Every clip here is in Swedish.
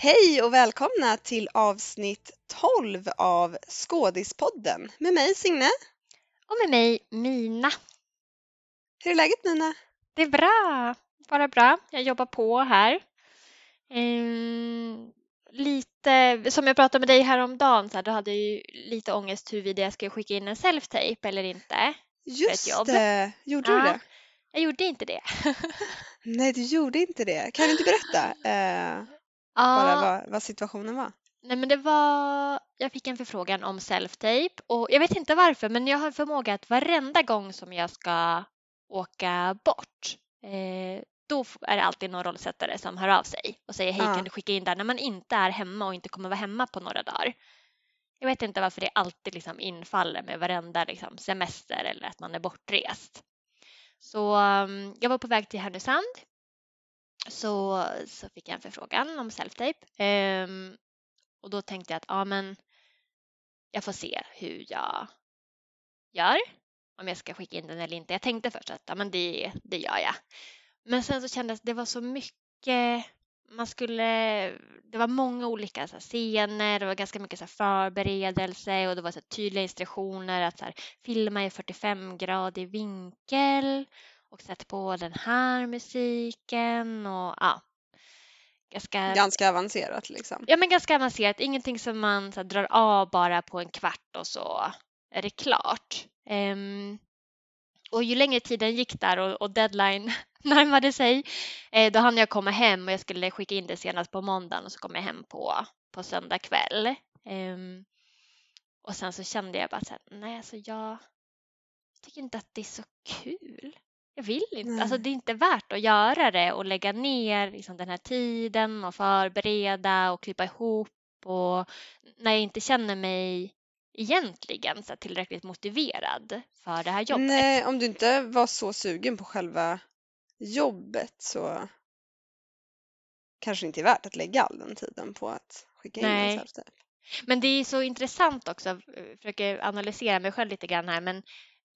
Hej och välkomna till avsnitt 12 av Skådispodden med mig Signe. Och med mig Mina. Hur är läget Mina? Det är bra, bara bra. Jag jobbar på här. Ehm, lite, som jag pratade med dig häromdagen, så här, då hade jag ju lite ångest huruvida jag skulle skicka in en self-tape eller inte. Just det, gjorde du Ja. det? Jag gjorde inte det. Nej, du gjorde inte det. Kan du inte berätta eh, bara vad, vad situationen var? nej men det var, jag fick en förfrågan om self-tape och jag vet inte varför men jag har en förmåga att varenda gång som jag ska åka bort eh, då är det alltid någon rollsättare som hör av sig och säger hej Ja. kan du skicka in där när man inte är hemma och inte kommer vara hemma på några dagar. Jag vet inte varför det alltid liksom infaller med varenda liksom semester eller att man är bortrest. Så um, jag var på väg till Härnösand så, så fick jag en förfrågan om self-tape. Ehm, och då tänkte jag att ja, men jag får se hur jag gör. Om jag ska skicka in den eller inte. Jag tänkte först att ja, men det, det gör jag. Men sen så kändes det var så mycket man skulle, det var många olika så här, scener, det var ganska mycket så här, förberedelse och det var så här, tydliga instruktioner att så här, filma i 45 gradig vinkel och sätta på den här musiken och ja. Ganska, Ganska avancerat liksom. ja, men ganska avancerat, ingenting som man här, drar av bara på en kvart och så är det klart. Ehm, och ju längre tiden gick där och, och deadline närmade sig, eh, då hann jag komma hem och jag skulle skicka in det senast på måndagen och så kom jag hem på, på söndag kväll. Ehm, och sen så kände jag bara så här, nej alltså jag tycker inte att det är så kul. Jag vill inte, alltså Nej. det är inte värt att göra det och lägga ner liksom den här tiden och förbereda och klippa ihop och när jag inte känner mig egentligen så tillräckligt motiverad för det här jobbet. Nej, om du inte var så sugen på själva jobbet så kanske det inte är värt att lägga all den tiden på att skicka in Nej. en self-tape. Men det är så intressant också, jag försöker analysera mig själv lite grann här, men,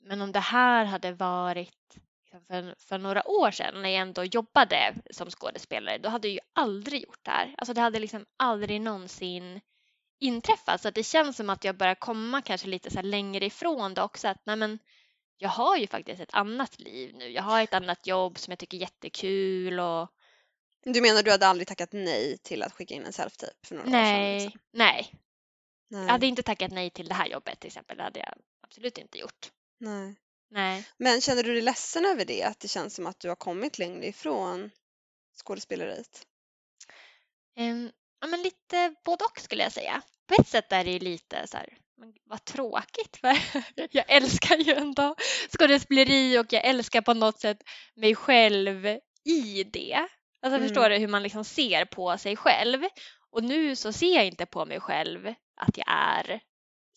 men om det här hade varit för, för några år sedan när jag ändå jobbade som skådespelare, då hade jag ju aldrig gjort det här. Alltså det hade liksom aldrig någonsin inträffat. Så att det känns som att jag börjar komma kanske lite så längre ifrån det också. Att nej men, jag har ju faktiskt ett annat liv nu. Jag har ett annat jobb som jag tycker är jättekul och Du menar du hade aldrig tackat nej till att skicka in en self-tape för några år sedan? nej, Liksom? nej. Nej. Jag hade inte tackat nej till det här jobbet till exempel. Det hade jag absolut inte gjort. nej. Nej. Men känner du dig ledsen över det? Att det känns som att du har kommit längre ifrån skådespeleriet? Ehm, ja, men lite både och skulle jag säga. På ett sätt är det ju lite så här, men vad tråkigt för jag älskar ju ändå skådespeleri och jag älskar på något sätt mig själv i det. Alltså Mm. förstår du hur man liksom ser på sig själv? Och nu så ser jag inte på mig själv att jag är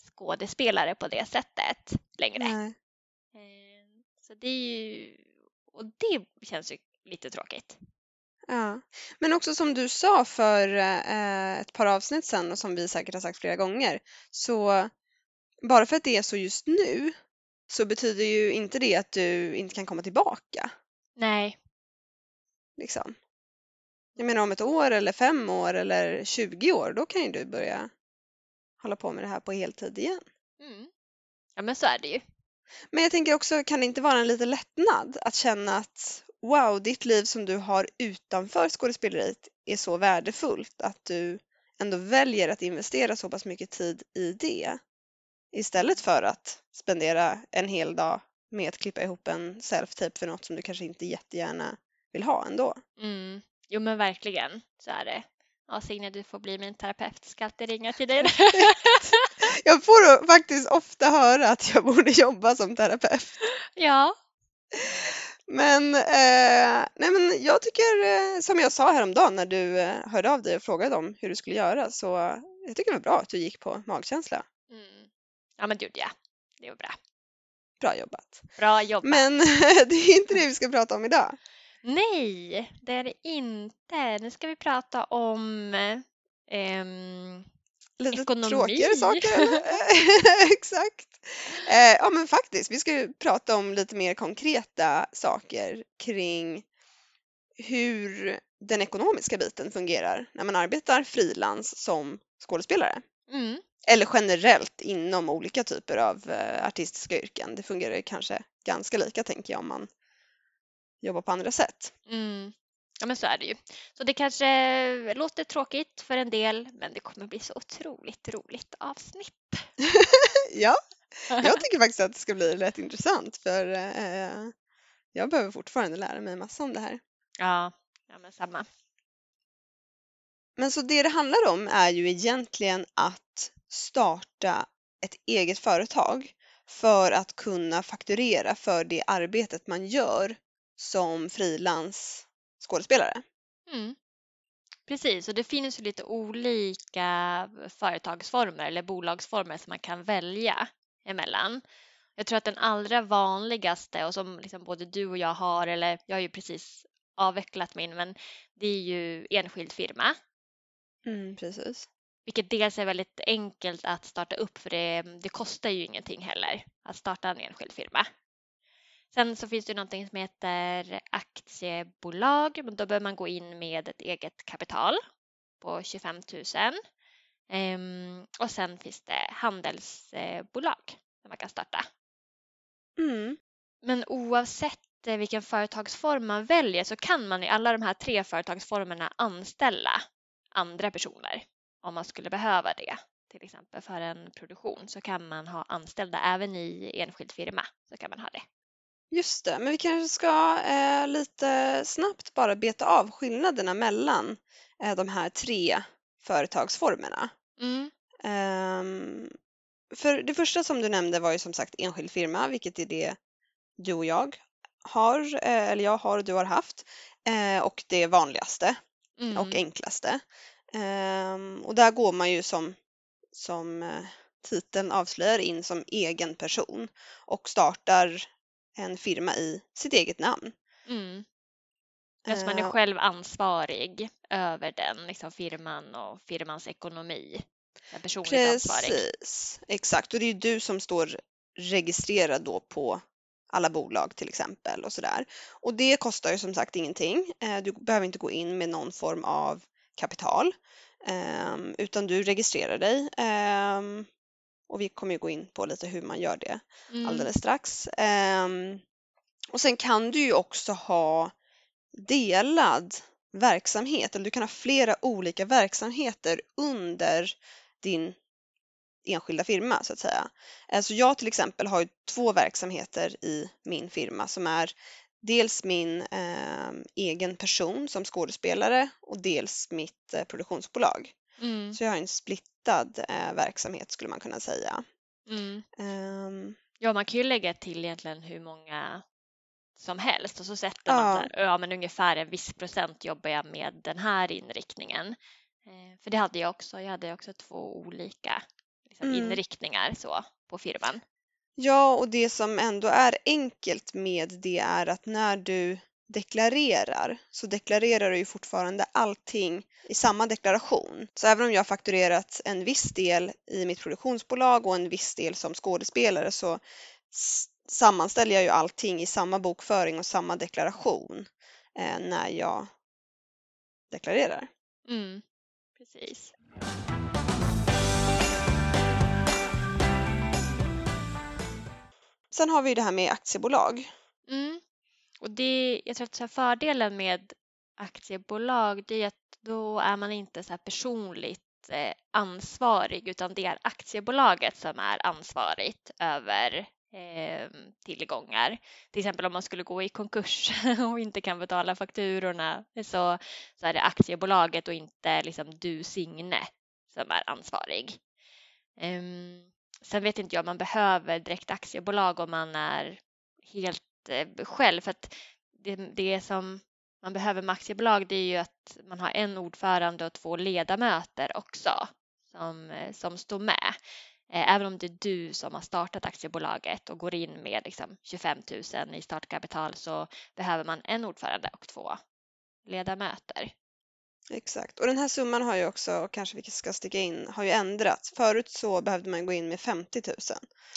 skådespelare på det sättet längre. Nej. Så det är ju, och det känns ju lite tråkigt. Ja. Men också som du sa för eh, ett par avsnitt sedan och som vi säkert har sagt flera gånger så bara för att det är så just nu så betyder ju inte det att du inte kan komma tillbaka. Nej, Liksom. Jag menar om ett år eller fem år eller 20 år då kan ju du börja hålla på med det här på heltid igen. mm. ja men så är det ju. Men jag tänker också, kan det inte vara en liten lättnad att känna att wow, ditt liv som du har utanför skådespeleriet är så värdefullt att du ändå väljer att investera så pass mycket tid i det istället för att spendera en hel dag med att klippa ihop en self-tape för något som du kanske inte jättegärna vill ha ändå. Mm. Jo men verkligen så är det. Ja Signe du får bli min terapeut, ska alltid ringa till dig. Jag får faktiskt ofta höra att jag borde jobba som terapeut. ja. Men, eh, nej men jag tycker, eh, som jag sa häromdagen när du eh, hörde av dig och frågade om hur du skulle göra, så jag tycker det var bra att du gick på magkänsla. Mm. Ja men det gjorde jag. Det var bra. Bra jobbat. Bra jobbat. Men det är inte det vi ska prata om idag. Nej, det är det inte. Nu ska vi prata om ehm, Lite Ekonomi. tråkigare saker. Exakt. Eh, ja men faktiskt, vi ska ju prata om lite mer konkreta saker kring hur den ekonomiska biten fungerar när man arbetar frilans som skådespelare. Mm. Eller generellt inom olika typer av eh, artistiska yrken. Det fungerar kanske ganska lika tänker jag om man jobbar på andra sätt. Mm. Ja men så är det ju. Så det kanske låter tråkigt för en del men det kommer bli så otroligt roligt avsnitt. ja, jag tycker faktiskt att det ska bli rätt intressant för eh, jag behöver fortfarande lära mig massa om det här. Ja, ja men samma. Men så det det handlar om är ju egentligen att starta ett eget företag för att kunna fakturera för det arbetet man gör som frilans skådespelare. Mm. Precis, och det finns ju lite olika företagsformer eller bolagsformer som man kan välja emellan. Jag tror att den allra vanligaste och som liksom både du och jag har, eller jag har ju precis avvecklat min, men det är ju enskild firma. Mm, precis. Vilket dels är väldigt enkelt att starta upp för det, det kostar ju ingenting heller att starta en enskild firma. Sen så finns det någonting som heter aktiebolag. Men då behöver man gå in med ett eget kapital på 25 000. Ehm, och sen finns det handelsbolag som man kan starta. Mm. Men oavsett eh, vilken företagsform man väljer så kan man i alla de här tre företagsformerna anställa andra personer om man skulle behöva det. Till exempel för en produktion så kan man ha anställda även i enskild firma. Så kan man ha det. Just det, men vi kanske ska eh, lite snabbt bara beta av skillnaderna mellan eh, de här tre företagsformerna. Mm. Ehm, för det första som du nämnde var ju som sagt enskild firma, vilket är det du och jag har, eh, eller jag har och du har haft, eh, och det vanligaste Mm. och enklaste. Ehm, och där går man ju som, som eh, titeln avslöjar in som egen person och startar en firma i sitt eget namn. Mm. Alltså man är Eh, själv ansvarig över den liksom firman och firmans ekonomi. Personligt ansvarig. Precis, exakt. Och det är du som står registrerad då på alla bolag till exempel och sådär. Och det kostar ju som sagt ingenting. Eh, Du behöver inte gå in med någon form av kapital ehm, utan du registrerar dig. Och vi kommer ju gå in på lite hur man gör det Mm. alldeles strax. Ehm, Och sen kan du ju också ha delad verksamhet, eller du kan ha flera olika verksamheter under din enskilda firma så att säga. Eh, Så jag till exempel har ju två verksamheter i min firma som är dels min eh, egen person som skådespelare och dels mitt eh, produktionsbolag. Mm. Så jag har en splittad eh, verksamhet skulle man kunna säga. Mm. Ehm, Ja, man kan ju lägga till egentligen hur många som helst och så sätter man Ja. så här, ja men ungefär en viss procent jobbar jag med den här inriktningen. Eh, För det hade jag också, jag hade också två olika liksom, Mm. inriktningar så på firman. Ja, och det som ändå är enkelt med det är att när du deklarerar så deklarerar du ju fortfarande allting i samma deklaration. Så även om jag har fakturerat en viss del i mitt produktionsbolag och en viss del som skådespelare så sammanställer jag ju allting i samma bokföring och samma deklaration eh, när jag deklarerar. Mm. Precis. Sen har vi det här med aktiebolag. Mm. Och det, jag tror att så här, fördelen med aktiebolag det är att då är man inte så här personligt eh, ansvarig utan det är aktiebolaget som är ansvarigt över eh, tillgångar. Till exempel om man skulle gå i konkurs och inte kan betala fakturorna så, så är det aktiebolaget och inte liksom du Signe som är ansvarig. Eh, sen vet inte jag om man behöver direkt aktiebolag om man är helt själv för att det, det som man behöver med aktiebolag det är ju att man har en ordförande och två ledamöter också som, eh, som står med. Eh, Även om det är du som har startat aktiebolaget och går in med liksom 25 000 i startkapital så behöver man en ordförande och två ledamöter. Exakt. Och den här summan har ju också, kanske vi ska sticka in, har ju ändrats. Förut så behövde man gå in med 50 000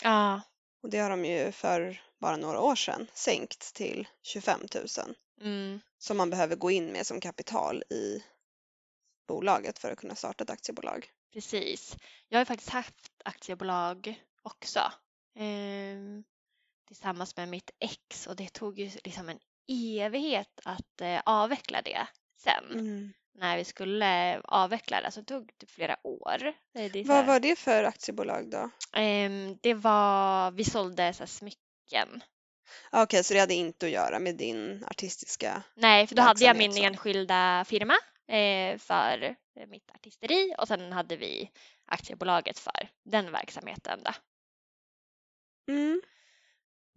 Ja, och det har de ju för bara några år sedan sänkt till 25 000. Mm. som man behöver gå in med som kapital i bolaget för att kunna starta ett aktiebolag. Precis. Jag har faktiskt haft aktiebolag också. Eh, tillsammans med mitt ex och det tog ju liksom en evighet att eh, avveckla det sen. Mm. När vi skulle avveckla det så tog det typ flera år. Det, är så Vad här- var det för aktiebolag då? Ehm, det var, vi sålde så här smycken. Ah, Okej, så det hade inte att göra med din artistiska... Nej, för då hade jag min så. enskilda firma eh, för mitt artisteri och sen hade vi aktiebolaget för den verksamheten. Då. Mm.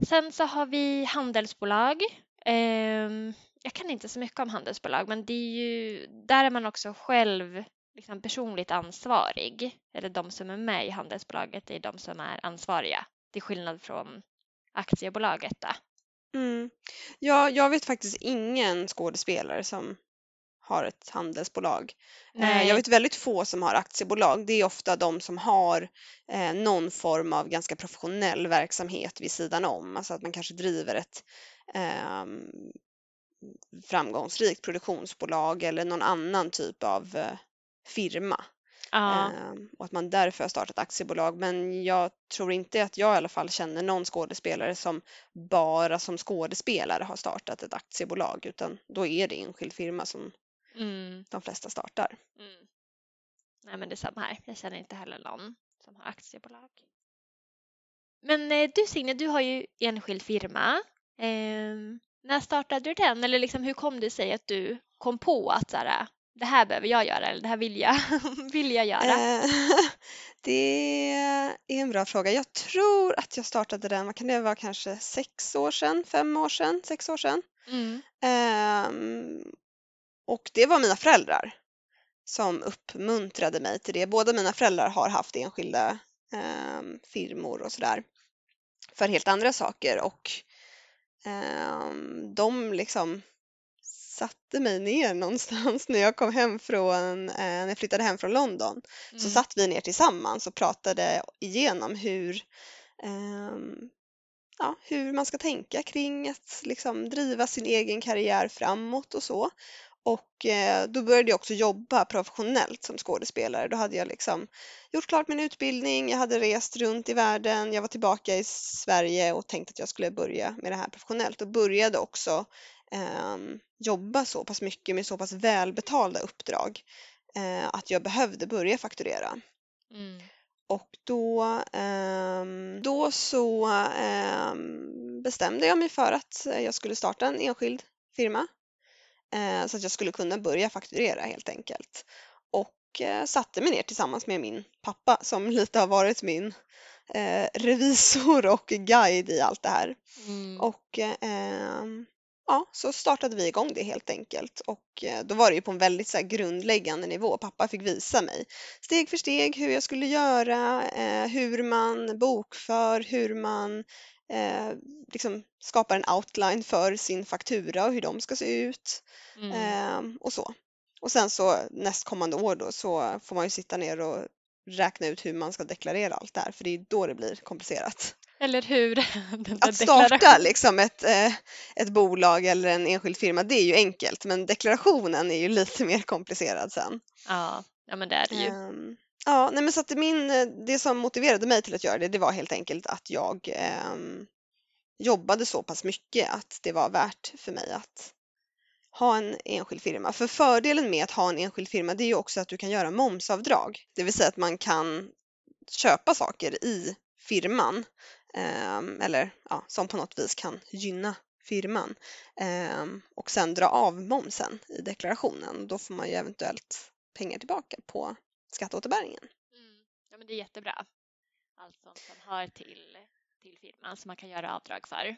Sen så har vi handelsbolag. Ehm, jag kan inte så mycket om handelsbolag men det är ju, där är man också själv liksom personligt ansvarig. Eller de som är med i handelsbolaget är de som är ansvariga. Till skillnad från aktiebolaget. Då. Mm. Ja, jag vet faktiskt ingen skådespelare som har ett handelsbolag. Eh, Jag vet väldigt få som har aktiebolag. Det är ofta de som har eh, någon form av ganska professionell verksamhet vid sidan om. Alltså att man kanske driver ett ehm, framgångsrikt produktionsbolag eller någon annan typ av eh, firma. Ehm, och att man därför har startat aktiebolag. Men jag tror inte att jag i alla fall känner någon skådespelare som bara som skådespelare har startat ett aktiebolag utan då är det enskild firma som Mm, de flesta startar. mm. Nej men det är samma här. Jag känner inte heller någon som har aktiebolag. Men eh, du Signe, du har ju enskild firma. Ehm, när startade du den? Eller liksom, hur kom det sig att du kom på att så här, det här behöver jag göra eller det här vill jag, vill jag göra? Eh, det är en bra fråga. Jag tror att jag startade den, vad kan det vara, kanske sex år sedan, fem år sedan, sex år sedan. Mm. Ehm, och det var mina föräldrar som uppmuntrade mig till det. Båda mina föräldrar har haft enskilda ehm, firmor och sådär för helt andra saker och de liksom satte mig ner någonstans när jag kom hem från, eh, när jag flyttade hem från London. Så Mm. satt vi ner tillsammans och pratade igenom hur, ehm, ja, hur man ska tänka kring att liksom driva sin egen karriär framåt och så. Och eh, då började jag också jobba professionellt som skådespelare. Då hade jag liksom gjort klart min utbildning, jag hade rest runt i världen, jag var tillbaka i Sverige och tänkte att jag skulle börja med det här professionellt och började också ehm, jobba så pass mycket med så pass välbetalda uppdrag eh, att jag behövde börja fakturera. Mm. Och då, ehm, då så ehm, bestämde jag mig för att eh, jag skulle starta en enskild firma. Eh, så att jag skulle kunna börja fakturera helt enkelt. Och eh, satte mig ner tillsammans med min pappa som lite har varit min eh, revisor och guide i allt det här. Mm. Och eh, ehm, ja, så startade vi igång det helt enkelt. Och eh, då var det ju på en väldigt så grundläggande nivå. Pappa fick visa mig steg för steg hur jag skulle göra, eh, hur man bokför, hur man eh, liksom skapar en outline för sin faktura och hur de ska se ut Mm. ehm, och så. Och sen så nästkommande år då så får man ju sitta ner och räkna ut hur man ska deklarera allt det här för det är då det blir komplicerat. Eller hur? Att starta liksom ett, eh, ett bolag eller en enskild firma, det är ju enkelt, men deklarationen är ju lite mer komplicerad sen. Ja, ja men det är det ju. Ehm, ja, nej men så att det min, eh, det som motiverade mig till att göra det, det var helt enkelt att jag eh, jobbade så pass mycket att det var värt för mig att ha en enskild firma. För fördelen med att ha en enskild firma, det är ju också att du kan göra momsavdrag. Det vill säga att man kan köpa saker i firman eh, eller ja, som på något vis kan gynna firman eh, och sen dra av momsen i deklarationen. Då får man ju eventuellt pengar tillbaka på skatteåterbäringen. Mm. Ja men det är jättebra. Allt sånt som hör till, till firman som man kan göra avdrag för.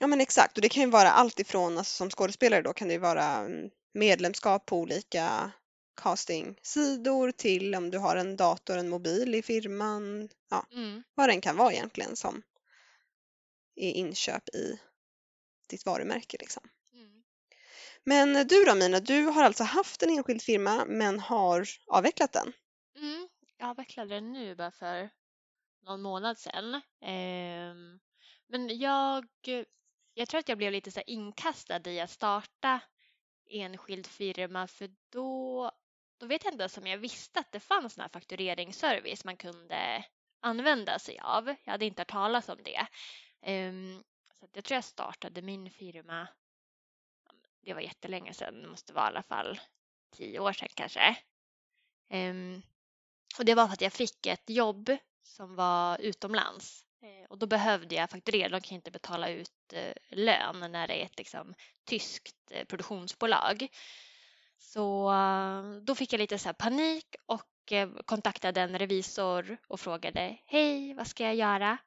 Ja men exakt och det kan ju vara allt ifrån, alltså som skådespelare då kan det ju vara mm, medlemskap på olika castingsidor till om du har en dator, en mobil i firman, ja Mm. vad den kan vara egentligen som är inköp i ditt varumärke liksom. Mm. Men du då Mina, du har alltså haft en enskild firma men har avvecklat den? Jag avvecklade den nu bara för någon månad sedan. Ehm, men jag jag tror att jag blev lite så inkastad i att starta enskild firma för då, då vet jag inte ens om jag visste att det fanns någon faktureringsservice man kunde använda sig av. Jag hade inte hört talas om det. Um, så jag tror jag startade min firma, det var jättelänge sedan, det måste vara i alla fall tio år sedan kanske. Um, och det var för att jag fick ett jobb som var utomlands eh, och då behövde jag fakturera. De kan inte betala ut eh, lön när det är ett liksom, tyskt eh, produktionsbolag. Så då fick jag lite så panik och kontaktade en revisor och frågade Hej, vad ska jag göra?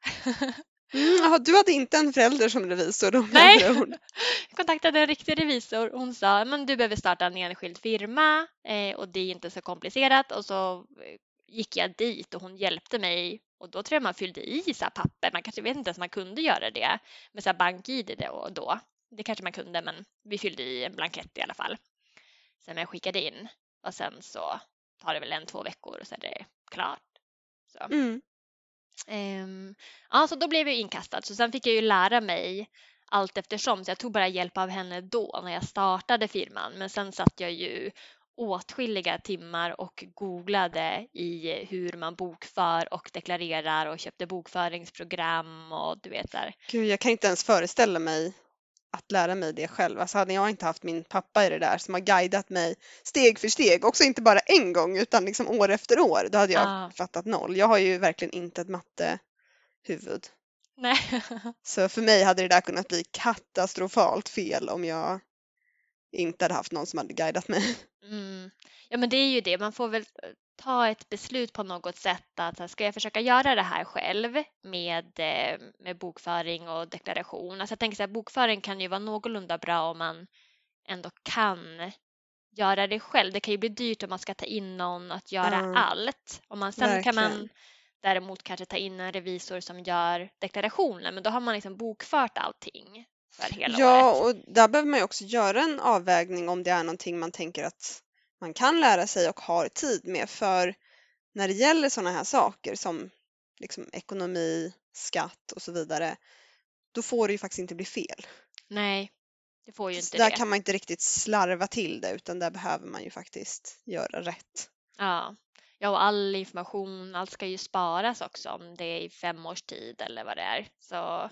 Mm, aha, du hade inte en förälder som revisor då? Nej, jag kontaktade en riktig revisor och hon sa men du behöver starta en enskild firma eh, och det är inte så komplicerat och så gick jag dit och hon hjälpte mig och då tror jag man fyllde i så papper. Man kanske vet inte ens man kunde göra det med så bank-id då, då. Det kanske man kunde men vi fyllde i en blankett i alla fall. Sen jag skickade in och sen så tar det väl en, två veckor och så är det klart. Så. Mm. Um, ja, så då blev jag inkastad. Så sen fick jag ju lära mig allt eftersom. Så jag tog bara hjälp av henne då när jag startade firman. Men sen satt jag ju åtskilliga timmar och googlade i hur man bokför och deklarerar och köpte bokföringsprogram och du vet där. Gud, jag kan inte ens föreställa mig att lära mig det själv. Alltså hade jag inte haft min pappa i det där som har guidat mig steg för steg, också inte bara en gång utan liksom år efter år, då hade jag ah. fattat noll. Jag har ju verkligen inte ett mattehuvud. Nej. Så för mig hade det där kunnat bli katastrofalt fel om jag inte hade haft någon som hade guidat mig. Mm. Ja men det är ju det, man får väl eh, ta ett beslut på något sätt att ska jag försöka göra det här själv med, eh, med bokföring och deklaration. Alltså jag tänker så här, bokföring kan ju vara någorlunda bra om man ändå kan göra det själv. Det kan ju bli dyrt om man ska ta in någon att göra mm. allt. Om man, sen Verkligen. kan man däremot kanske ta in en revisor som gör deklarationen men då har man liksom bokfört allting hela ja, året. och där behöver man ju också göra en avvägning om det är någonting man tänker att man kan lära sig och har tid med. För när det gäller sådana här saker som liksom ekonomi, skatt och så vidare, då får det ju faktiskt inte bli fel. Nej, det får ju inte så Där det. kan man inte riktigt slarva till det utan där behöver man ju faktiskt göra rätt. Ja, ja och all information, allt ska ju sparas också om det är i fem års tid eller vad det är. Så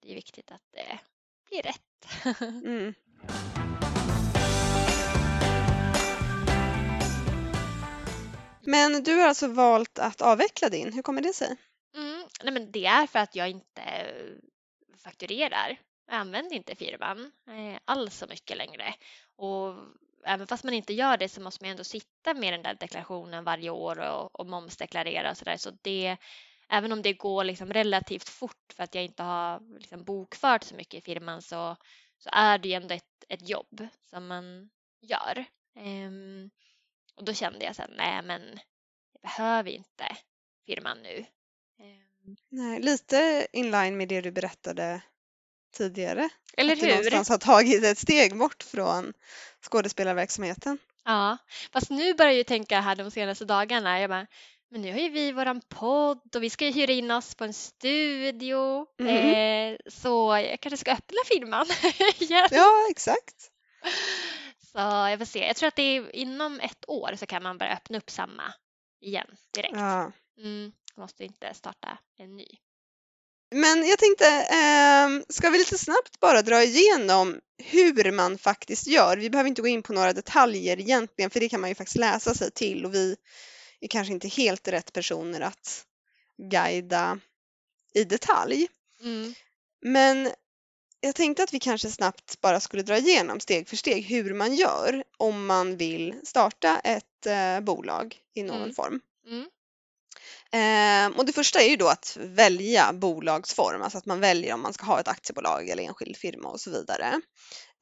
det är viktigt att det blir rätt. mm. Men du har alltså valt att avveckla din. Hur kommer det sig? Mm, nej men det är för att jag inte fakturerar. Jag använder inte firman eh, alls så mycket längre. Och även fast man inte gör det så måste man ändå sitta med den där deklarationen varje år och, och momsdeklarera och sådär. Så det, även om det går liksom relativt fort för att jag inte har liksom bokfört så mycket i firman så, så är det ju ändå ett, ett jobb som man gör. Um, och då kände jag så här, nej men jag behöver inte firman nu. Ehm. Nej, lite inline med det du berättade tidigare. Eller att hur? du någonstans har tagit ett steg bort från skådespelarverksamheten. Ja, fast nu börjar jag tänka här de senaste dagarna, jag bara, men nu har ju vi våran podd och vi ska ju hyra in oss på en studio. Mm. Eh, så jag kanske ska öppna firman igen. Ja, exakt. Så jag får se. Jag tror att det är inom ett år så kan man börja öppna upp samma igen direkt. Ja. Mm, måste inte starta en ny. Men jag tänkte, eh, ska vi lite snabbt bara dra igenom hur man faktiskt gör? Vi behöver inte gå in på några detaljer egentligen, för det kan man ju faktiskt läsa sig till och vi är kanske inte helt rätt personer att guida i detalj. Mm. Men jag tänkte att vi kanske snabbt bara skulle dra igenom steg för steg hur man gör om man vill starta ett eh, bolag i någon mm. form. Mm. Eh, och det första är ju då att välja bolagsform, alltså att man väljer om man ska ha ett aktiebolag eller enskild firma och så vidare.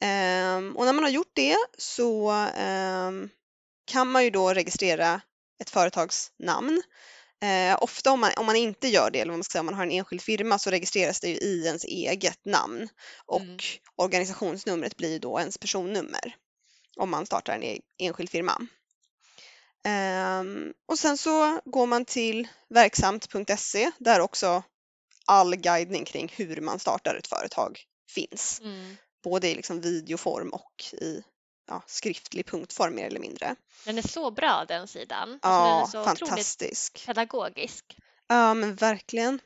Eh, och när man har gjort det så ehm, kan man ju då registrera ett företagsnamn Eh, ofta om man, om man inte gör det, eller man, ska säga, om man har en enskild firma, så registreras det ju i ens eget namn och mm. organisationsnumret blir då ens personnummer om man startar en e enskild firma. Eh, och sen så går man till verksamt.se där också all guidning kring hur man startar ett företag finns. Mm. Både i liksom videoform och i ja, skriftlig punktform mer eller mindre. Den är så bra den sidan. Alltså, Ja, den är så fantastisk. pedagogisk. Ja, men verkligen.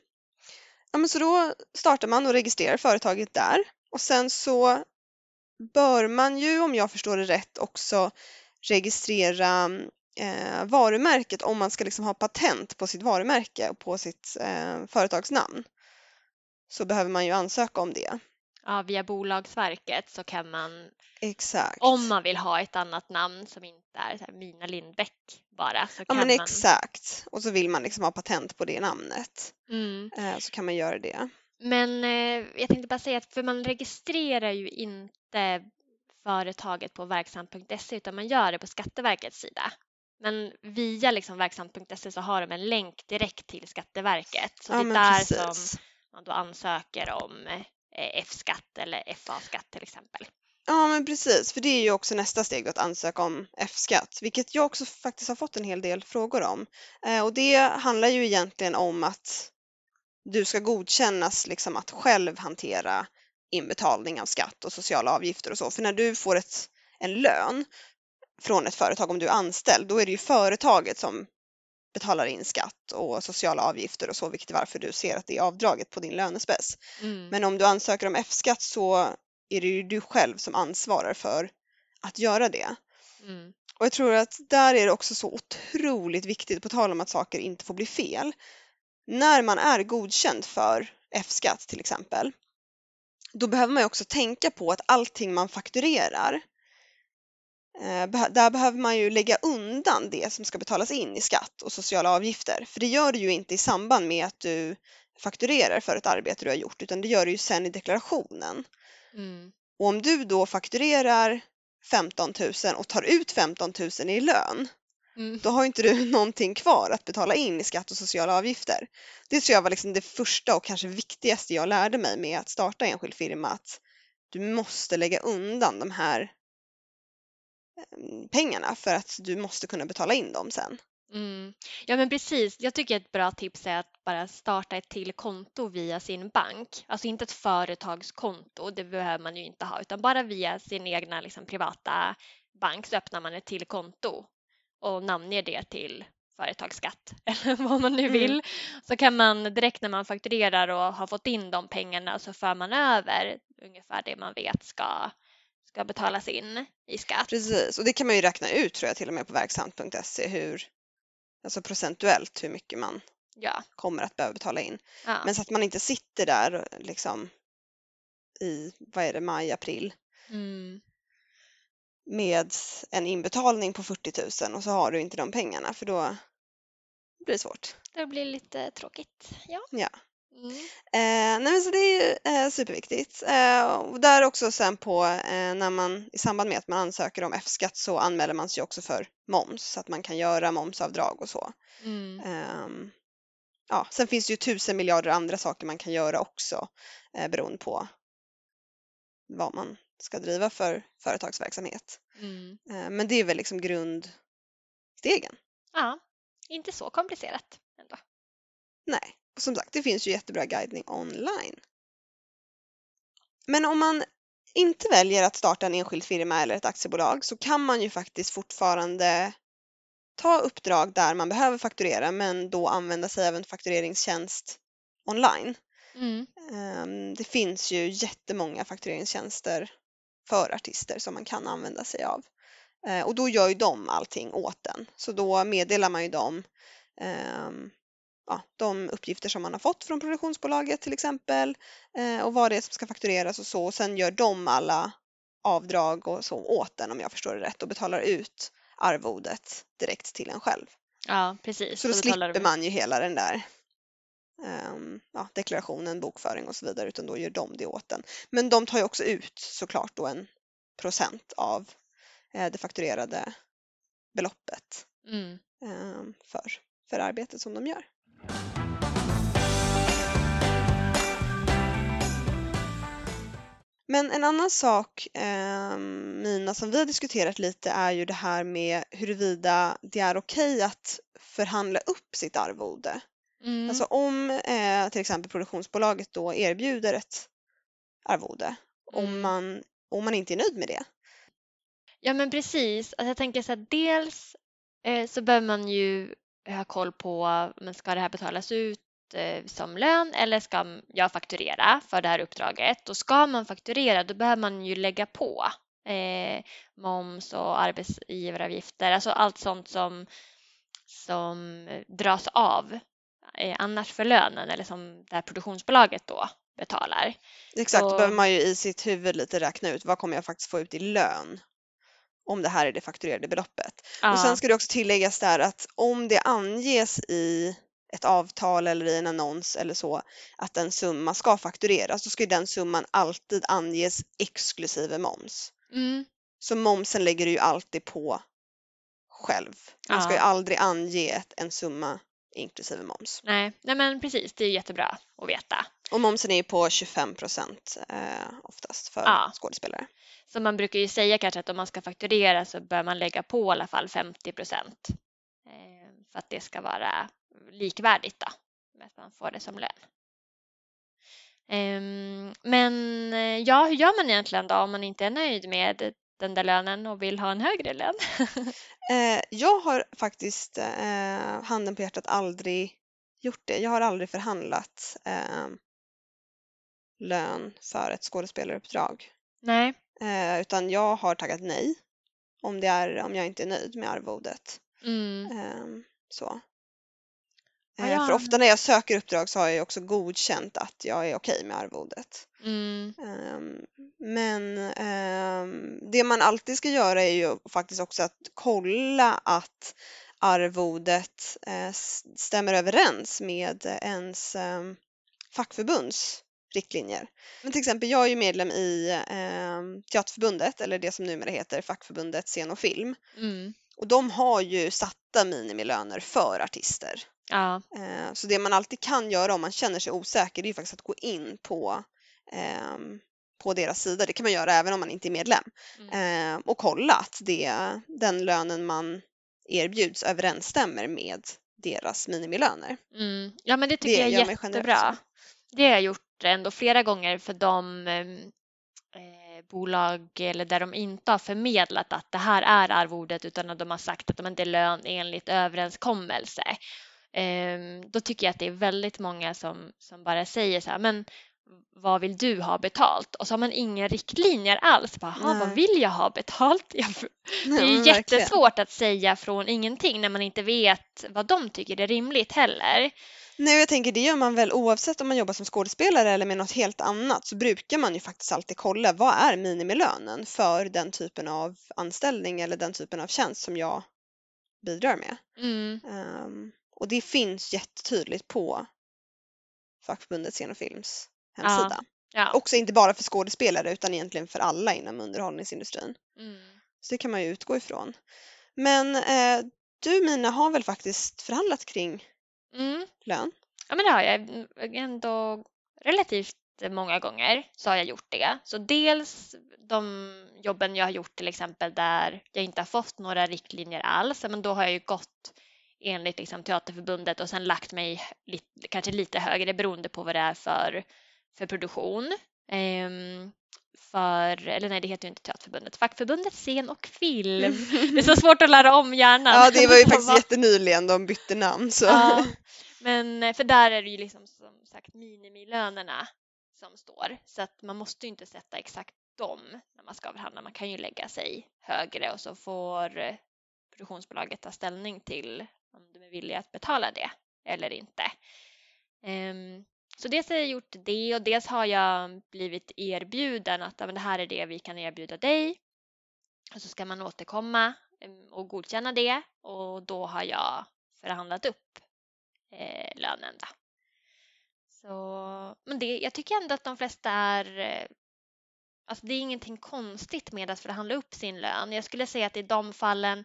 Ja, men så då startar man och registrerar företaget där och sen så bör man ju, om jag förstår det rätt, också registrera eh, varumärket om man ska liksom ha patent på sitt varumärke och på sitt eh, företagsnamn. Så behöver man ju ansöka om det. Ja, via Bolagsverket så kan man, Exakt. om man vill ha ett annat namn som inte är så här Mina Lindbäck bara, så Ja kan men man... exakt. Och så vill man liksom ha patent på det namnet. Mm. Eh, så kan man göra det. Men eh, jag tänkte bara säga att för man registrerar ju inte företaget på verksam.se utan man gör det på Skatteverkets sida. Men via liksom verksam.se så har de en länk direkt till Skatteverket. Så Ja det är där precis. som man då ansöker om eh, Eh, F-skatt eller FA-skatt till exempel. Ja men precis, för det är ju också nästa steg att ansöka om F-skatt, vilket jag också faktiskt har fått en hel del frågor om. Eh, och det handlar ju egentligen om att du ska godkännas liksom att själv hantera inbetalning av skatt och sociala avgifter och så. För när du får ett, en lön från ett företag, om du är anställd, då är det ju företaget som betalar in skatt och sociala avgifter och så, vilket är varför du ser att det är avdraget på din lönespec. Mm. Men om du ansöker om F-skatt så är det ju du själv som ansvarar för att göra det. Mm. Och jag tror att där är det också så otroligt viktigt, på tal om att saker inte får bli fel. När man är godkänd för F-skatt till exempel, då behöver man ju också tänka på att allting man fakturerar, där behöver man ju lägga undan det som ska betalas in i skatt och sociala avgifter. För det gör du ju inte i samband med att du fakturerar för ett arbete du har gjort, utan det gör du ju sen i deklarationen. Mm. Och om du då fakturerar 15 000 och tar ut 15 000 i lön, Mm. då har inte du någonting kvar att betala in i skatt och sociala avgifter. Det tror jag var liksom det första och kanske viktigaste jag lärde mig med att starta enskild firma, att du måste lägga undan de här eh, pengarna för att du måste kunna betala in dem sen. Mm. Ja men precis, jag tycker ett bra tips är att bara starta ett till konto via sin bank. Alltså inte ett företagskonto, det behöver man ju inte ha, utan bara via sin egna liksom, privata bank så öppnar man ett till konto och namnger det till företagsskatt eller vad man nu Mm. vill. Så kan man direkt när man fakturerar och har fått in de pengarna så för man över ungefär det man vet ska, ska betalas in i skatt. Precis, och det kan man ju räkna ut tror jag till och med på verksamt.se hur, alltså procentuellt hur mycket man Ja. kommer att behöva betala in. ja. Men så att man inte sitter där liksom i, vad är det, maj, april Mm. med en inbetalning på 40 000 och så har du inte de pengarna för då blir det svårt. Det blir lite tråkigt. Ja. Ja. Mm. Eh, nej så det är eh, superviktigt. Eh, och där också sen på eh, när man i samband med att man ansöker om F-skatt så anmäler man sig också för moms så att man kan göra momsavdrag och så. Mm. Ehm, ja, sen finns det ju tusen miljarder andra saker man kan göra också eh, beroende på vad man ska driva för företagsverksamhet. Mm. Eh, men det är väl liksom grundstegen. Ja, inte så komplicerat ändå. Nej, och som sagt det finns ju jättebra guidning online. Men om man inte väljer att starta en enskild firma eller ett aktiebolag så kan man ju faktiskt fortfarande ta uppdrag där man behöver fakturera men då använda sig av en faktureringstjänst online. Mm. Ehm, Det finns ju jättemånga faktureringstjänster för artister som man kan använda sig av. Eh, Och då gör ju de allting åt en. Så då meddelar man ju dem ehm, ja, de uppgifter som man har fått från produktionsbolaget till exempel eh, och vad det är som ska faktureras och så. Och sen gör de alla avdrag och så åt en om jag förstår det rätt och betalar ut arvodet direkt till en själv. Ja, precis. Så då slipper de- man ju hela den där ehm, ja, deklarationen, bokföring och så vidare utan då gör de det åt en. Men de tar ju också ut såklart då en procent av eh, det fakturerade beloppet Mm. ehm, för, för arbetet som de gör. Men en annan sak, ehm, Mina, som vi har diskuterat lite är ju det här med huruvida det är okej att förhandla upp sitt arvode. Mm. Alltså om eh, till exempel produktionsbolaget då erbjuder ett arvode, om, Mm. man, om man inte är nöjd med det. Ja men precis. Alltså jag tänker så här, dels eh, så behöver man ju ha koll på, men ska det här betalas ut eh, som lön eller ska jag fakturera för det här uppdraget? Och ska man fakturera då behöver man ju lägga på eh, moms och arbetsgivaravgifter, alltså allt sånt som, som dras av eh, annars för lönen eller som det här produktionsbolaget då betalar. Exakt, då behöver man ju i sitt huvud lite räkna ut vad kommer jag faktiskt få ut i lön om det här är det fakturerade beloppet. Och sen ska det också tilläggas där att om det anges i ett avtal eller i en annons eller så att en summa ska faktureras, då ska ju den summan alltid anges exklusive moms. mm, Så momsen lägger du ju alltid på själv. Man ska ju aldrig ange en summa inklusive moms. nej, nej men precis, det är jättebra att veta. Och momsen är ju på 25 procent eh, oftast för Ja. skådespelare. Så man brukar ju säga kanske att om man ska fakturera så bör man lägga på i alla fall 50 procent eh, för att det ska vara likvärdigt då, med att man får det som lön. Ehm, Men eh, ja, hur gör man egentligen då om man inte är nöjd med den där lönen och vill ha en högre lön? Eh, jag har faktiskt handen på hjärtat aldrig gjort det. Jag har aldrig förhandlat eh, lön för ett skådespelaruppdrag. Nej. Eh, utan jag har tackat nej om, det är, om jag inte är nöjd med arvodet. Mm. Eh, så. Ja, Eh, jag- För ofta när jag söker uppdrag så har jag också godkänt att jag är okej med arvodet. Mm. Ehm, Men ehm, det man alltid ska göra är ju faktiskt också att kolla att arvodet eh, stämmer överens med ens ehm, fackförbunds riktlinjer. Men till exempel, jag är ju medlem i ehm, Teaterförbundet, eller det som numera heter Fackförbundet Scen och Film. Mm. Och de har ju satta minimilöner för artister. Ja. Eh, Så det man alltid kan göra om man känner sig osäker det är ju faktiskt att gå in på, ehm, på deras sida. Det kan man göra även om man inte är medlem. Mm. Eh, Och kolla att det, den lönen man erbjuds överensstämmer med deras minimilöner. Mm. Ja men det tycker Det jag är jättebra. Det har jag gjort ändå flera gånger för de ehm, eh, bolag eller där de inte har förmedlat att det här är arvodet utan att de har sagt att de inte är lön enligt överenskommelse. Ehm, då tycker jag att det är väldigt många som, som bara säger så här, men vad vill du ha betalt? Och så har man inga riktlinjer alls. Bara, "Jaha, vad Nej. vill jag ha betalt? Jag det är men verkligen. jättesvårt att säga från ingenting när man inte vet vad de tycker är rimligt heller. Nej, jag tänker det gör man väl oavsett om man jobbar som skådespelare eller med något helt annat så brukar man ju faktiskt alltid kolla vad är minimilönen för den typen av anställning eller den typen av tjänst som jag bidrar med. Mm, Ehm, och det finns jättetydligt på fackförbundet Scen och Films hemsida. ja. Också inte bara för skådespelare utan egentligen för alla inom underhållningsindustrin. Mm. Så det kan man ju utgå ifrån. Men eh, du Mina har väl faktiskt förhandlat kring Mm. lön? Ja men det har jag ändå relativt många gånger så har jag gjort det. Så dels de jobben jag har gjort till exempel där jag inte har fått några riktlinjer alls, men då har jag ju gått enligt liksom Teaterförbundet och sen lagt mig lite, kanske lite högre beroende på vad det är för, för produktion. Ehm, för, eller nej det heter ju inte Teaterförbundet, Fackförbundet Scen och Film. Det är så svårt att lära om hjärnan. Ja, det var ju faktiskt jättenyligen de bytte namn. Så. Ja, men för där är det ju liksom som sagt minimilönerna som står så att man måste ju inte sätta exakt dem när man ska förhandla. Man kan ju lägga sig högre och så får produktionsbolaget ta ställning till om de är villiga att betala det eller inte. Ehm, så dels har jag gjort det och dels har jag blivit erbjuden att ja, men det här är det vi kan erbjuda dig. Och så ska man återkomma mm, och godkänna det och då har jag förhandlat upp eh, lönen. Då. Så, men det, jag tycker ändå att de flesta är eh, Alltså det är ingenting konstigt med att förhandla upp sin lön. Jag skulle säga att i de fallen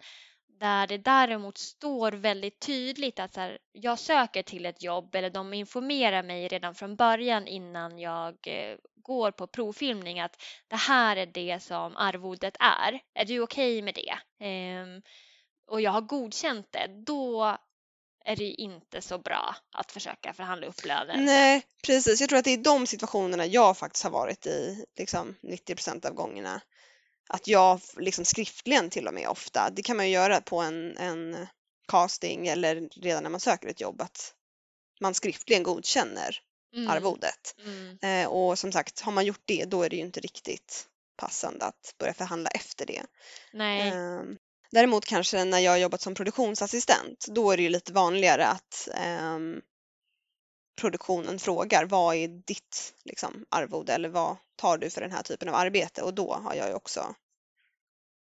där det däremot står väldigt tydligt att så här, jag söker till ett jobb eller de informerar mig redan från början innan jag eh, går på provfilmning att det här är det som arvodet är. Är du okej med det? Ehm, och jag har godkänt det, då är det inte så bra att försöka förhandla upp lönen. Nej, precis. Jag tror att det är de situationerna jag faktiskt har varit i liksom 90% av gångerna. Att jag liksom skriftligen till och med ofta, det kan man ju göra på en, en casting eller redan när man söker ett jobb, att man skriftligen godkänner Mm, arvodet. mm, Eh, och som sagt, har man gjort det då är det ju inte riktigt passande att börja förhandla efter det. nej, Ehm, Däremot kanske när jag har jobbat som produktionsassistent, då är det ju lite vanligare att ehm, produktionen frågar vad är ditt liksom, arvode eller vad tar du för den här typen av arbete? Och då har jag ju också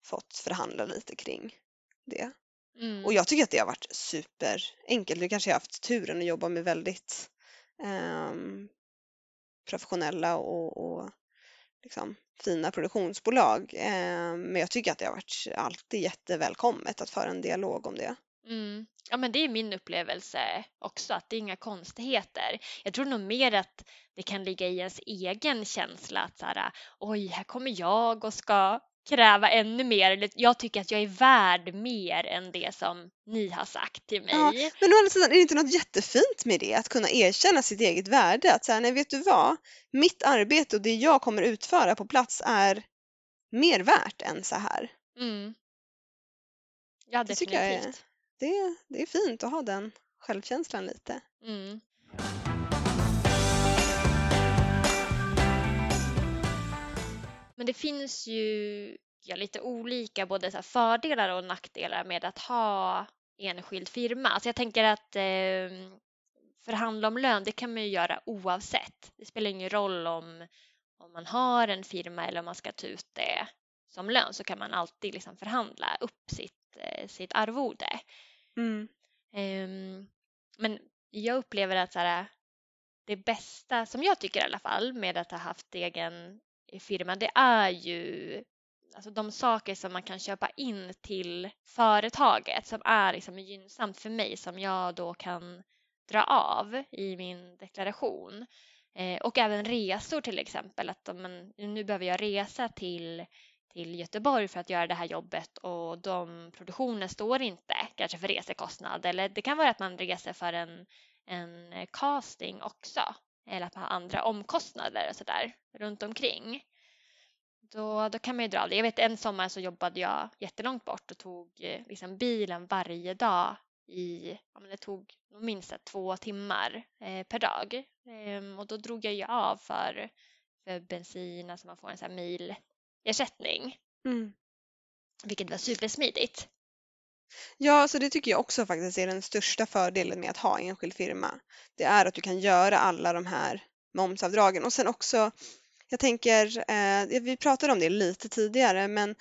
fått förhandla lite kring det. mm, Och jag tycker att det har varit superenkelt. Nu kanske jag har haft turen att jobba med väldigt ehm, professionella och, och liksom, fina produktionsbolag. Ehm, men jag tycker att det har varit alltid jättevälkommet att föra en dialog om det. Mm. Ja, men det är min upplevelse också, att det är inga konstigheter. Jag tror nog mer att det kan ligga i ens egen känsla att så här, oj, här kommer jag och ska kräva ännu mer. Eller jag tycker att jag är värd mer än det som ni har sagt till mig. Ja, Men å andra sidan är det inte något jättefint med det, att kunna erkänna sitt eget värde. Att säga, nej vet du vad, mitt arbete och det jag kommer utföra på plats är mer värt än så här. Mm. Ja, Det tycker jag är- definitivt. Det, det är fint att ha den självkänslan lite. Mm. Men det finns ju ja, lite olika både så här fördelar och nackdelar med att ha enskild firma. Alltså jag tänker att eh, förhandla om lön, det kan man ju göra oavsett. Det spelar ingen roll om, om man har en firma eller om man ska ta ut det som lön så kan man alltid liksom förhandla upp sitt, eh, sitt arvode. Mm. Ehm, men jag upplever att så här, det bästa, som jag tycker i alla fall, med att ha haft egen eh, firma, det är ju alltså de saker som man kan köpa in till företaget som är liksom gynnsamt för mig som jag då kan dra av i min deklaration. Eh, och även resor till exempel, att om man, nu behöver jag resa till till Göteborg för att göra det här jobbet och de produktionerna står inte kanske för resekostnad eller det kan vara att man reser för en, en eh, casting också eller att man har andra omkostnader och sådär runt omkring. Då, då kan man ju dra det. Jag vet en sommar så jobbade jag jättelångt bort och tog eh, liksom bilen varje dag i, ja men det tog minst två timmar eh, per dag. Ehm, och då drog jag ju av för, för bensin, alltså man får en sån här mil milersättning. Mm. Vilket var supersmidigt. Ja, så det tycker jag också faktiskt är den största fördelen med att ha enskild firma. Det är att du kan göra alla de här momsavdragen och sen också, jag tänker, eh, vi pratade om det lite tidigare, men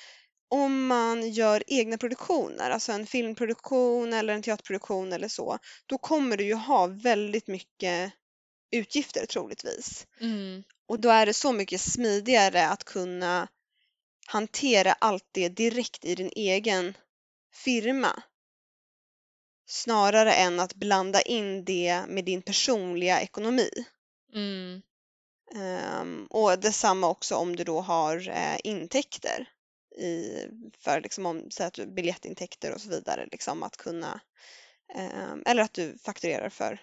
om man gör egna produktioner, alltså en filmproduktion eller en teaterproduktion eller så, då kommer du ju ha väldigt mycket utgifter troligtvis. Mm. Och då är det så mycket smidigare att kunna hantera allt det direkt i din egen firma. Snarare än att blanda in det med din personliga ekonomi. Mm. Ehm, och detsamma också om du då har eh, intäkter i, för liksom om, säg att du biljettintäkter och så vidare, liksom att kunna, ehm, eller att du fakturerar för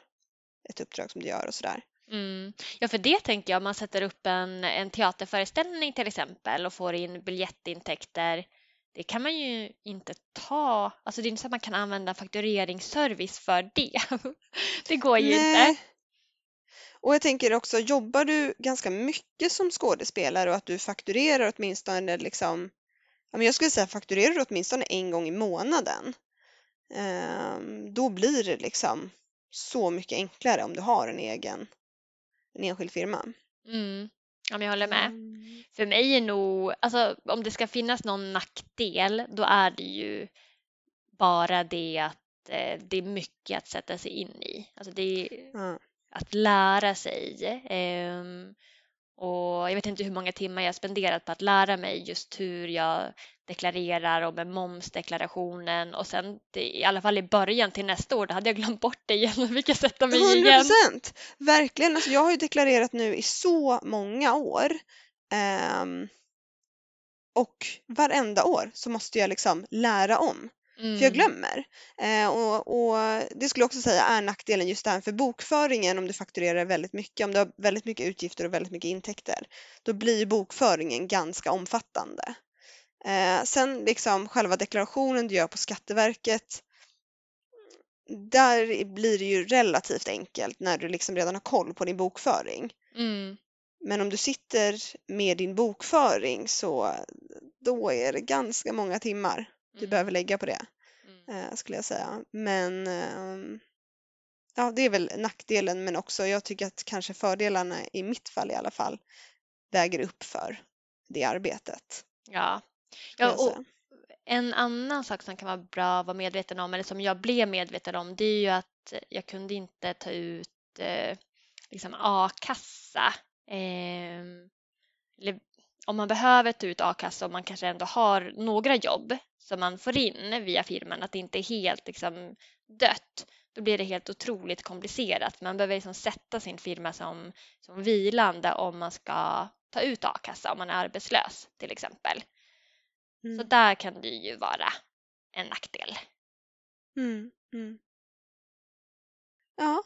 ett uppdrag som du gör och sådär. Mm. Ja, för det tänker jag, om man sätter upp en, en teaterföreställning till exempel och får in biljettintäkter, det kan man ju inte ta, alltså det är inte så att man kan använda faktureringsservice för det. det går ju inte. Och jag tänker också, jobbar du ganska mycket som skådespelare och att du fakturerar åtminstone liksom, jag skulle säga fakturerar du åtminstone en gång i månaden, ehm, då blir det liksom så mycket enklare om du har en egen, en enskild firma. Mm. Ja, men jag håller med. Mm. För mig är nog, alltså om det ska finnas någon nackdel, då är det ju bara det att eh, det är mycket att sätta sig in i. Alltså det är Ja. att lära sig. Ehm, och jag vet inte hur många timmar jag spenderat på att lära mig just hur jag deklarerar och med momsdeklarationen och sen i alla fall i början till nästa år, då hade jag glömt bort det igen och fick jag sätta mig 100 igen. procent! Verkligen. Alltså jag har ju deklarerat nu i så många år. Ehm, och varenda år så måste jag liksom lära om. Mm. För jag glömmer. Eh, och, och det skulle jag också säga är nackdelen just det här för bokföringen om du fakturerar väldigt mycket, om du har väldigt mycket utgifter och väldigt mycket intäkter, då blir bokföringen ganska omfattande. Eh, sen liksom själva deklarationen du gör på Skatteverket, där blir det ju relativt enkelt när du liksom redan har koll på din bokföring. Mm. Men om du sitter med din bokföring så då är det ganska många timmar du Mm. behöver lägga på det Mm. eh, skulle jag säga. Men ehm, ja, det är väl nackdelen men också jag tycker att kanske fördelarna i mitt fall i alla fall väger upp för det arbetet. Ja. Ja och en annan sak som kan vara bra att vara medveten om, eller som jag blev medveten om, det är ju att jag kunde inte ta ut eh, liksom a-kassa. eller om man behöver ta ut a-kassa och man kanske ändå har några jobb som man får in via firman, att det inte är helt liksom, dött, då blir det helt otroligt komplicerat. Man behöver liksom sätta sin firma som, som vilande om man ska ta ut a-kassa om man är arbetslös till exempel. Så Mm. där kan det ju vara en nackdel. Mm, mm. Ja,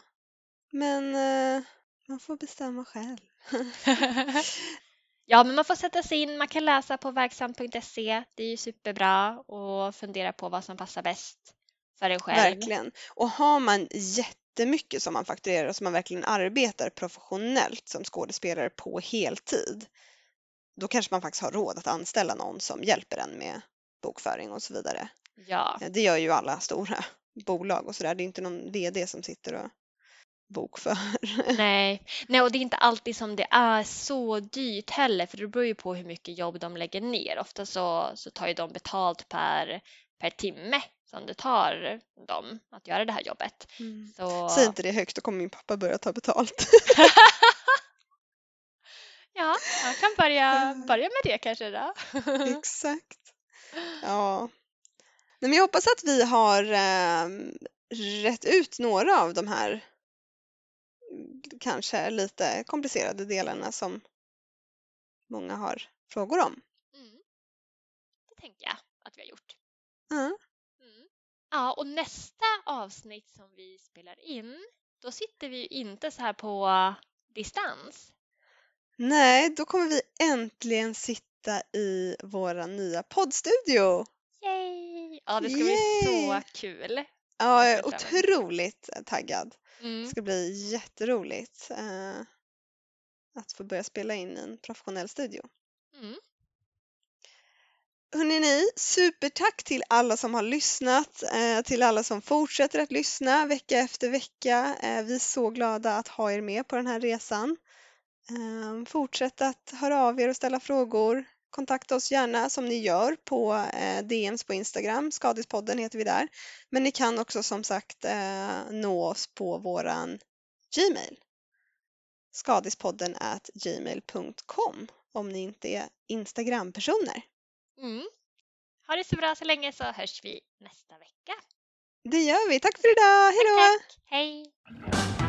men eh, man får bestämma själv. ja, men man får sätta sig in, man kan läsa på verksamt.se. Det är ju superbra och fundera på vad som passar bäst för en själv. Verkligen. Och har man jättemycket som man fakturerar och som man verkligen arbetar professionellt som skådespelare på heltid, då kanske man faktiskt har råd att anställa någon som hjälper en med bokföring och så vidare. Ja, Det gör ju alla stora bolag och sådär. Det är inte någon VD som sitter och bokför. nej. nej, och det är inte alltid som det är så dyrt heller, för det beror ju på hur mycket jobb de lägger ner. Ofta så, så tar ju de betalt per, per timme som det tar dem att göra det här jobbet. Mm. Så, Säg inte det högt, då kommer min pappa börja ta betalt. ja, man kan börja, börja med det kanske då. Exakt. Ja. Nej, men jag hoppas att vi har eh, rätt ut några av de här mm, kanske lite komplicerade delarna som många har frågor om. Mm. Det tänker jag att vi har gjort. Ja. Mm. Ja, och nästa avsnitt som vi spelar in, då sitter vi ju inte så här på distans. Nej, då kommer vi äntligen sitta i våra nya poddstudio. Yay! Ja, det ska bli så Yay! kul. Ja, jag är otroligt taggad. Det Mm. ska bli jätteroligt eh, att få börja spela in i en professionell studio. Mm. Hörrni ni, supertack till alla som har lyssnat, eh, till alla som fortsätter att lyssna vecka efter vecka. Eh, vi är så glada att ha er med på den här resan. Eh, fortsätt att höra av er och ställa frågor. Kontakta oss gärna som ni gör på eh, DMs på Instagram, Skadispodden heter vi där. Men ni kan också som sagt eh, nå oss på våran Gmail. Skadispodden at gmail.com om ni inte är Instagram-personer. Mm. Ha det så bra så länge så hörs vi nästa vecka. Det gör vi. Tack för idag. Hej då! Hej!